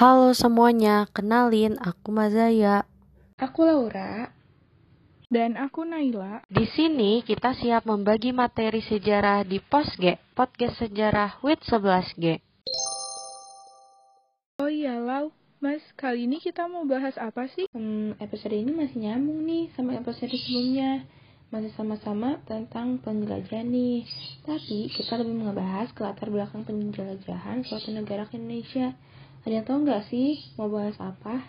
Halo semuanya, kenalin aku Mazaya. Aku Laura. Dan aku Naila. Di sini kita siap membagi materi sejarah di POSG, Podcast Sejarah with 11G. Oh iya, Lau. Mas, kali ini kita mau bahas apa sih? Hmm, episode ini masih nyambung nih sama episode sebelumnya. Masih sama-sama tentang penjelajahan nih. Tapi kita lebih membahas ke latar belakang penjelajahan suatu negara ke Indonesia. Ada yang tahu nggak sih mau bahas apa?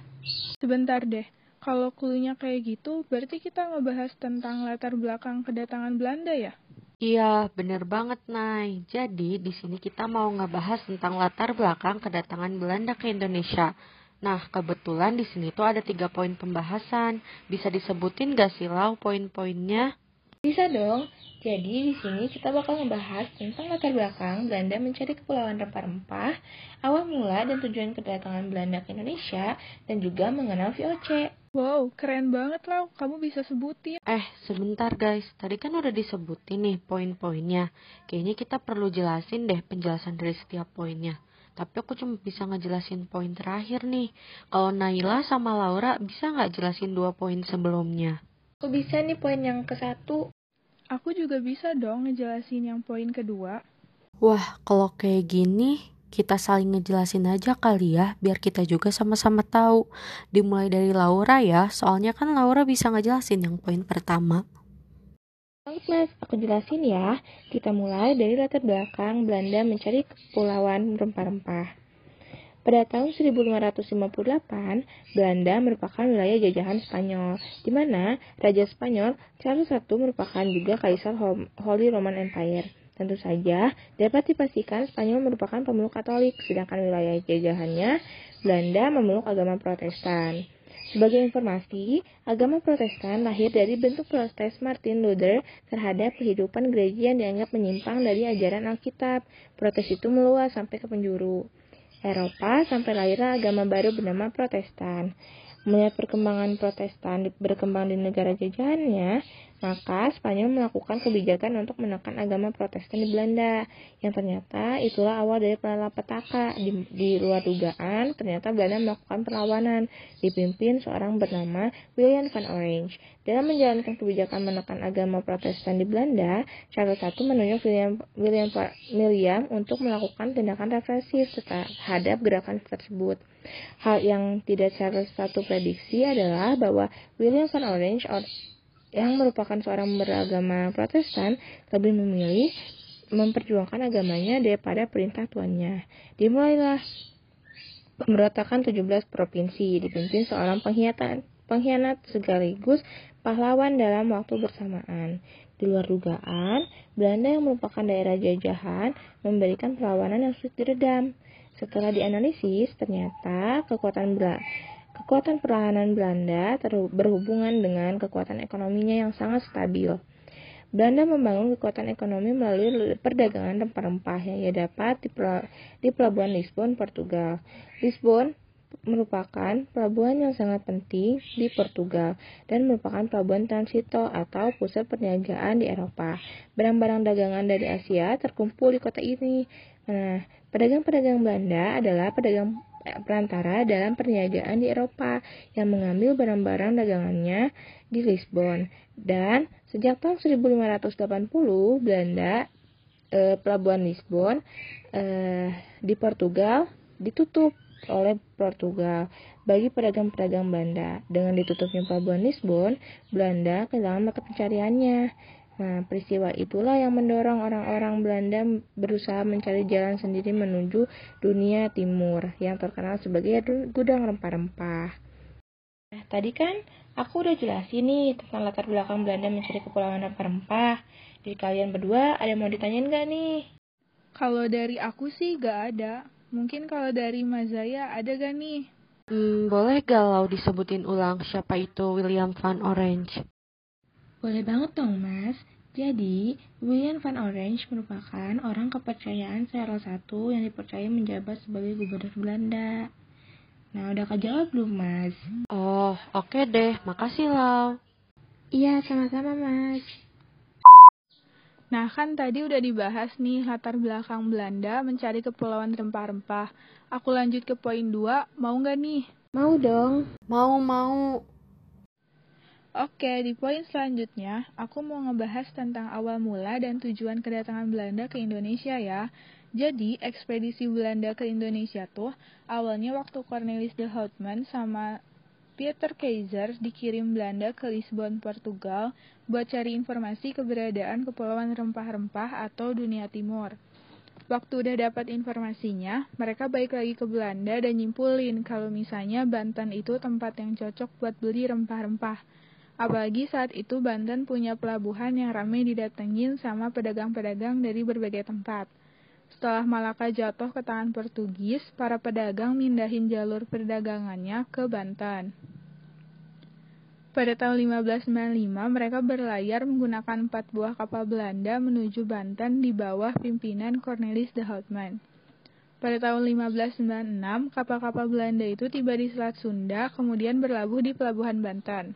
Sebentar deh. Kalau klunya kayak gitu, berarti kita ngebahas tentang latar belakang kedatangan Belanda ya? Iya, bener banget, Nay. Jadi, di sini kita mau ngebahas tentang latar belakang kedatangan Belanda ke Indonesia. Nah, kebetulan di sini tuh ada tiga poin pembahasan. Bisa disebutin gak sih, Lau, poin-poinnya? Bisa dong. Jadi di sini kita bakal ngebahas tentang latar belakang Belanda mencari kepulauan rempah-rempah, awal mula dan tujuan kedatangan Belanda ke Indonesia, dan juga mengenal VOC. Wow, keren banget Lau. Kamu bisa sebutin. Eh, sebentar guys. Tadi kan udah disebutin nih poin-poinnya. Kayaknya kita perlu jelasin deh penjelasan dari setiap poinnya. Tapi aku cuma bisa ngejelasin poin terakhir nih. Kalau Naila sama Laura bisa nggak jelasin dua poin sebelumnya? Aku bisa nih poin yang ke satu. Aku juga bisa dong ngejelasin yang poin kedua. Wah, kalau kayak gini, kita saling ngejelasin aja kali ya, biar kita juga sama-sama tahu. Dimulai dari Laura ya, soalnya kan Laura bisa ngejelasin yang poin pertama. Baik mas, aku jelasin ya. Kita mulai dari latar belakang Belanda mencari kepulauan rempah-rempah. Pada tahun 1558, Belanda merupakan wilayah jajahan Spanyol, di mana Raja Spanyol Charles I merupakan juga Kaisar Holy Roman Empire. Tentu saja, dapat dipastikan Spanyol merupakan pemeluk Katolik, sedangkan wilayah jajahannya Belanda memeluk agama Protestan. Sebagai informasi, agama Protestan lahir dari bentuk protes Martin Luther terhadap kehidupan gereja yang dianggap menyimpang dari ajaran Alkitab. Protes itu meluas sampai ke penjuru. Eropa sampai lahirlah agama baru bernama Protestan. Melihat perkembangan Protestan berkembang di negara jajahannya, maka Spanyol melakukan kebijakan untuk menekan agama Protestan di Belanda. Yang ternyata itulah awal dari petaka. Di, di luar dugaan, ternyata Belanda melakukan perlawanan dipimpin seorang bernama William van Orange. Dalam menjalankan kebijakan menekan agama Protestan di Belanda, Charles I menunjuk William, William, William untuk melakukan tindakan represif terhadap gerakan tersebut. Hal yang tidak Charles I prediksi adalah bahwa William van Orange yang merupakan seorang beragama Protestan lebih memilih memperjuangkan agamanya daripada perintah tuannya. Dimulailah pemberontakan 17 provinsi dipimpin seorang pengkhianat, pengkhianat sekaligus pahlawan dalam waktu bersamaan. Di luar dugaan, Belanda yang merupakan daerah jajahan memberikan perlawanan yang sulit diredam. Setelah dianalisis, ternyata kekuatan Belanda Kekuatan perlahanan Belanda berhubungan dengan kekuatan ekonominya yang sangat stabil. Belanda membangun kekuatan ekonomi melalui perdagangan rempah-rempah yang ia dapat di pelabuhan Lisbon, Portugal. Lisbon merupakan pelabuhan yang sangat penting di Portugal dan merupakan pelabuhan transito atau pusat perniagaan di Eropa. Barang-barang dagangan dari Asia terkumpul di kota ini. Nah, pedagang-pedagang Belanda adalah pedagang perantara dalam perniagaan di Eropa yang mengambil barang-barang dagangannya di Lisbon. Dan sejak tahun 1580 Belanda eh, pelabuhan Lisbon eh, di Portugal ditutup oleh Portugal bagi pedagang-pedagang Belanda. Dengan ditutupnya pelabuhan Lisbon, Belanda kehilangan mata pencariannya. Nah, peristiwa itulah yang mendorong orang-orang Belanda berusaha mencari jalan sendiri menuju dunia timur yang terkenal sebagai gudang rempah-rempah. Nah, tadi kan aku udah jelasin nih tentang latar belakang Belanda mencari kepulauan rempah-rempah. Jadi kalian berdua ada yang mau ditanyain gak nih? Kalau dari aku sih gak ada. Mungkin kalau dari Mazaya ada gak nih? Hmm, boleh galau disebutin ulang siapa itu William Van Orange? Boleh banget dong, Mas. Jadi, William Van Orange merupakan orang kepercayaan Charles I yang dipercaya menjabat sebagai gubernur Belanda. Nah, udah kejawab belum, Mas? Oh, oke okay deh. Makasih, Lau. Iya, sama-sama, Mas. Nah, kan tadi udah dibahas nih latar belakang Belanda mencari kepulauan rempah-rempah. Aku lanjut ke poin 2, mau nggak nih? Mau dong. Mau, mau. Oke, di poin selanjutnya, aku mau ngebahas tentang awal mula dan tujuan kedatangan Belanda ke Indonesia ya. Jadi, ekspedisi Belanda ke Indonesia tuh awalnya waktu Cornelis de Houtman sama Peter Kaiser dikirim Belanda ke Lisbon, Portugal buat cari informasi keberadaan kepulauan rempah-rempah atau dunia timur. Waktu udah dapat informasinya, mereka balik lagi ke Belanda dan nyimpulin kalau misalnya Banten itu tempat yang cocok buat beli rempah-rempah. Apalagi saat itu Banten punya pelabuhan yang ramai didatengin sama pedagang-pedagang dari berbagai tempat. Setelah Malaka jatuh ke tangan Portugis, para pedagang mindahin jalur perdagangannya ke Banten. Pada tahun 1595, mereka berlayar menggunakan empat buah kapal Belanda menuju Banten di bawah pimpinan Cornelis de Houtman. Pada tahun 1596, kapal-kapal Belanda itu tiba di Selat Sunda, kemudian berlabuh di Pelabuhan Banten.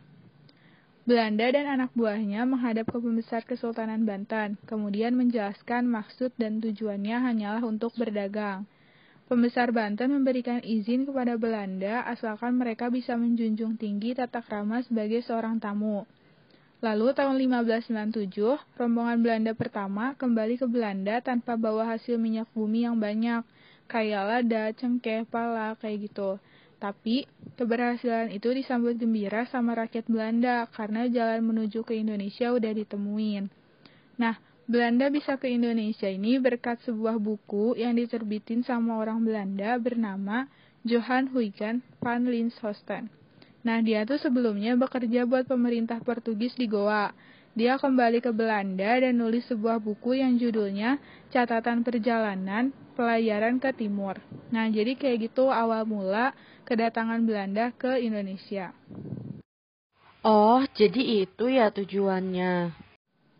Belanda dan anak buahnya menghadap ke pembesar Kesultanan Banten, kemudian menjelaskan maksud dan tujuannya hanyalah untuk berdagang. Pembesar Banten memberikan izin kepada Belanda asalkan mereka bisa menjunjung tinggi tata krama sebagai seorang tamu. Lalu tahun 1597, rombongan Belanda pertama kembali ke Belanda tanpa bawa hasil minyak bumi yang banyak, kayak lada, cengkeh, pala, kayak gitu. Tapi, keberhasilan itu disambut gembira sama rakyat Belanda karena jalan menuju ke Indonesia udah ditemuin. Nah, Belanda bisa ke Indonesia ini berkat sebuah buku yang diterbitin sama orang Belanda bernama Johan Huygen van Linshosten. Nah, dia tuh sebelumnya bekerja buat pemerintah Portugis di Goa. Dia kembali ke Belanda dan nulis sebuah buku yang judulnya Catatan Perjalanan Pelayaran ke Timur. Nah, jadi kayak gitu awal mula kedatangan Belanda ke Indonesia. Oh, jadi itu ya tujuannya.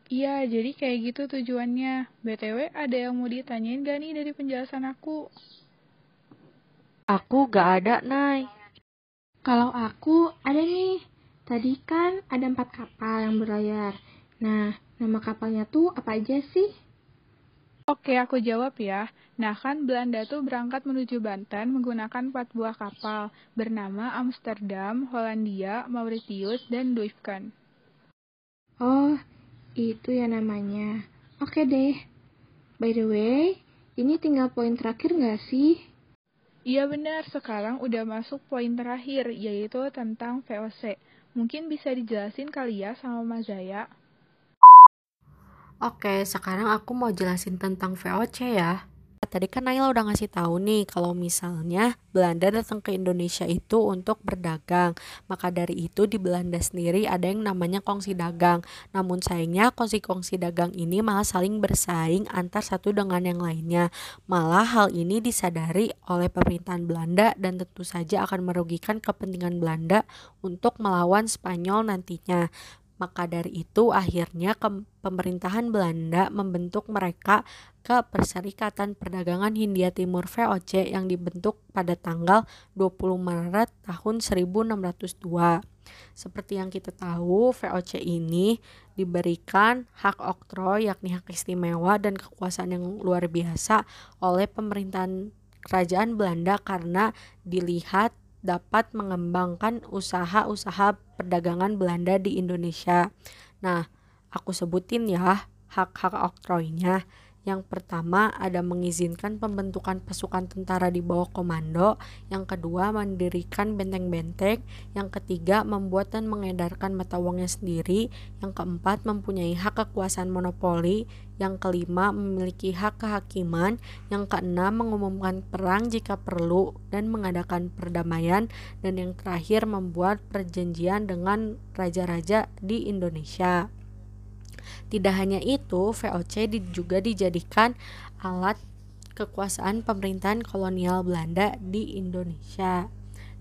Iya, jadi kayak gitu tujuannya. BTW, ada yang mau ditanyain gak nih dari penjelasan aku? Aku gak ada, Nay. Kalau aku, ada nih. Tadi kan ada empat kapal yang berlayar. Nah, nama kapalnya tuh apa aja sih? Oke, aku jawab ya. Nah, kan Belanda tuh berangkat menuju Banten menggunakan empat buah kapal bernama Amsterdam, Hollandia, Mauritius, dan Duifken. Oh, itu ya namanya. Oke deh. By the way, ini tinggal poin terakhir nggak sih? Iya benar, sekarang udah masuk poin terakhir, yaitu tentang VOC. Mungkin bisa dijelasin kali ya sama Mas Zaya? Oke, sekarang aku mau jelasin tentang VOC ya. Tadi kan Naila udah ngasih tahu nih kalau misalnya Belanda datang ke Indonesia itu untuk berdagang. Maka dari itu di Belanda sendiri ada yang namanya kongsi dagang. Namun sayangnya kongsi-kongsi dagang ini malah saling bersaing antar satu dengan yang lainnya. Malah hal ini disadari oleh pemerintahan Belanda dan tentu saja akan merugikan kepentingan Belanda untuk melawan Spanyol nantinya. Maka dari itu akhirnya pemerintahan Belanda membentuk mereka ke Perserikatan Perdagangan Hindia Timur VOC yang dibentuk pada tanggal 20 Maret tahun 1602. Seperti yang kita tahu, VOC ini diberikan hak oktroy yakni hak istimewa dan kekuasaan yang luar biasa oleh pemerintahan kerajaan Belanda karena dilihat dapat mengembangkan usaha-usaha perdagangan Belanda di Indonesia. Nah, aku sebutin ya hak-hak oktroynya. Yang pertama ada mengizinkan pembentukan pasukan tentara di bawah komando, yang kedua mendirikan benteng-benteng, yang ketiga membuat dan mengedarkan mata uangnya sendiri, yang keempat mempunyai hak kekuasaan monopoli, yang kelima memiliki hak kehakiman, yang keenam mengumumkan perang jika perlu dan mengadakan perdamaian, dan yang terakhir membuat perjanjian dengan raja-raja di Indonesia. Tidak hanya itu, VOC juga dijadikan alat kekuasaan pemerintahan kolonial Belanda di Indonesia.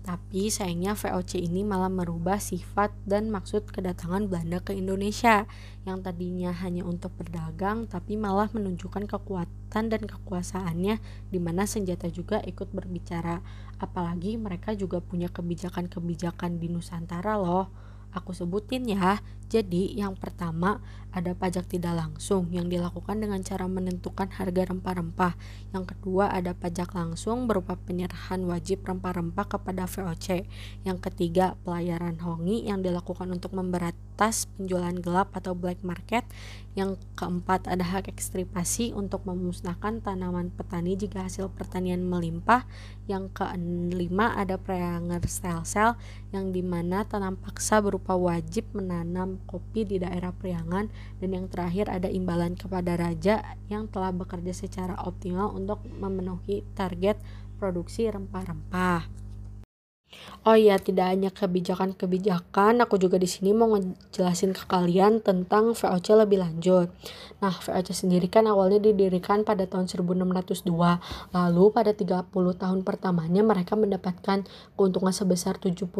Tapi sayangnya VOC ini malah merubah sifat dan maksud kedatangan Belanda ke Indonesia yang tadinya hanya untuk berdagang tapi malah menunjukkan kekuatan dan kekuasaannya di mana senjata juga ikut berbicara. Apalagi mereka juga punya kebijakan-kebijakan di Nusantara loh. Aku sebutin ya, Jadi, yang pertama ada pajak tidak langsung yang dilakukan dengan cara menentukan harga rempah-rempah. Yang kedua ada pajak langsung berupa penyerahan wajib rempah-rempah kepada VOC. Yang ketiga, pelayaran hongi yang dilakukan untuk memberatas penjualan gelap atau black market. Yang keempat ada hak ekstripasi untuk memusnahkan tanaman petani jika hasil pertanian melimpah. Yang kelima ada preanger style sell yang di mana tanam paksa berupa wajib menanam kopi di daerah Priangan dan yang terakhir ada imbalan kepada raja yang telah bekerja secara optimal untuk memenuhi target produksi rempah-rempah. Oh iya, tidak hanya kebijakan-kebijakan, aku juga di sini mau ngejelasin ke kalian tentang VOC lebih lanjut. Nah, VOC sendiri kan awalnya didirikan pada tahun 1602. Lalu pada 30 tahun pertamanya mereka mendapatkan keuntungan sebesar 75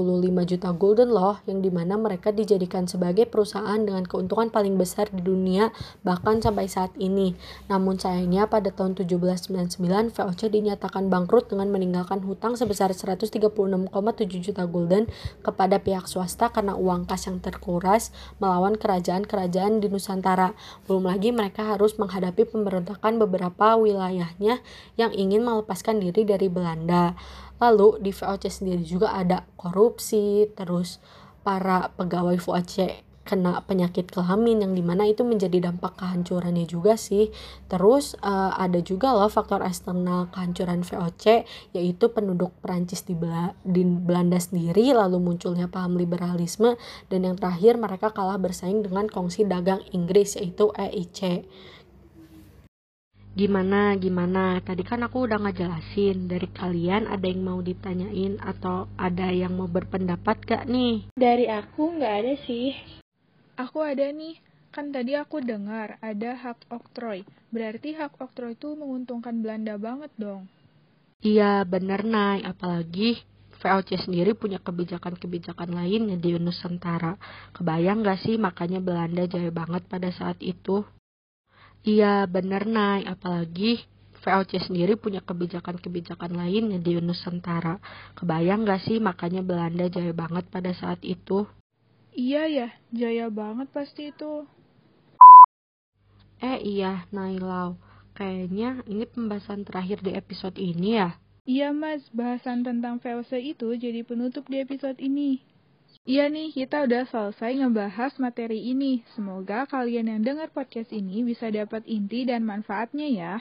juta golden loh, yang di mana mereka dijadikan sebagai perusahaan dengan keuntungan paling besar di dunia bahkan sampai saat ini. Namun sayangnya pada tahun 1799 VOC dinyatakan bangkrut dengan meninggalkan hutang sebesar 136 1,7 juta gulden kepada pihak swasta karena uang kas yang terkuras melawan kerajaan-kerajaan di Nusantara. Belum lagi mereka harus menghadapi pemberontakan beberapa wilayahnya yang ingin melepaskan diri dari Belanda. Lalu di VOC sendiri juga ada korupsi, terus para pegawai VOC kena penyakit kelamin yang di mana itu menjadi dampak kehancurannya juga sih terus uh, ada juga loh faktor eksternal kehancuran VOC yaitu penduduk Perancis di, Bela di Belanda sendiri lalu munculnya paham liberalisme dan yang terakhir mereka kalah bersaing dengan kongsi dagang Inggris yaitu EIC Gimana, gimana? Tadi kan aku udah ngejelasin. Dari kalian ada yang mau ditanyain atau ada yang mau berpendapat gak nih? Dari aku nggak ada sih. Aku ada nih, kan tadi aku dengar ada hak oktroy. Berarti hak oktroy itu menguntungkan Belanda banget dong. Iya, bener Nay. Apalagi VOC sendiri punya kebijakan-kebijakan lainnya di Nusantara. Kebayang gak sih makanya Belanda jaya banget pada saat itu? Iya, bener Nay. Apalagi VOC sendiri punya kebijakan-kebijakan lainnya di Nusantara. Kebayang gak sih makanya Belanda jaya banget pada saat itu? Iya ya, jaya banget pasti itu. Eh iya, Nailau. Kayaknya ini pembahasan terakhir di episode ini ya. Iya mas, bahasan tentang VOC itu jadi penutup di episode ini. Iya nih, kita udah selesai ngebahas materi ini. Semoga kalian yang dengar podcast ini bisa dapat inti dan manfaatnya ya.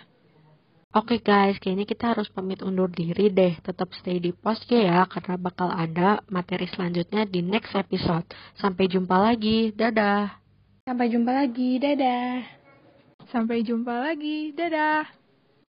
Oke okay guys, kayaknya kita harus pamit undur diri deh. Tetap stay di post ya, karena bakal ada materi selanjutnya di next episode. Sampai jumpa lagi, dadah. Sampai jumpa lagi, dadah. Sampai jumpa lagi, dadah.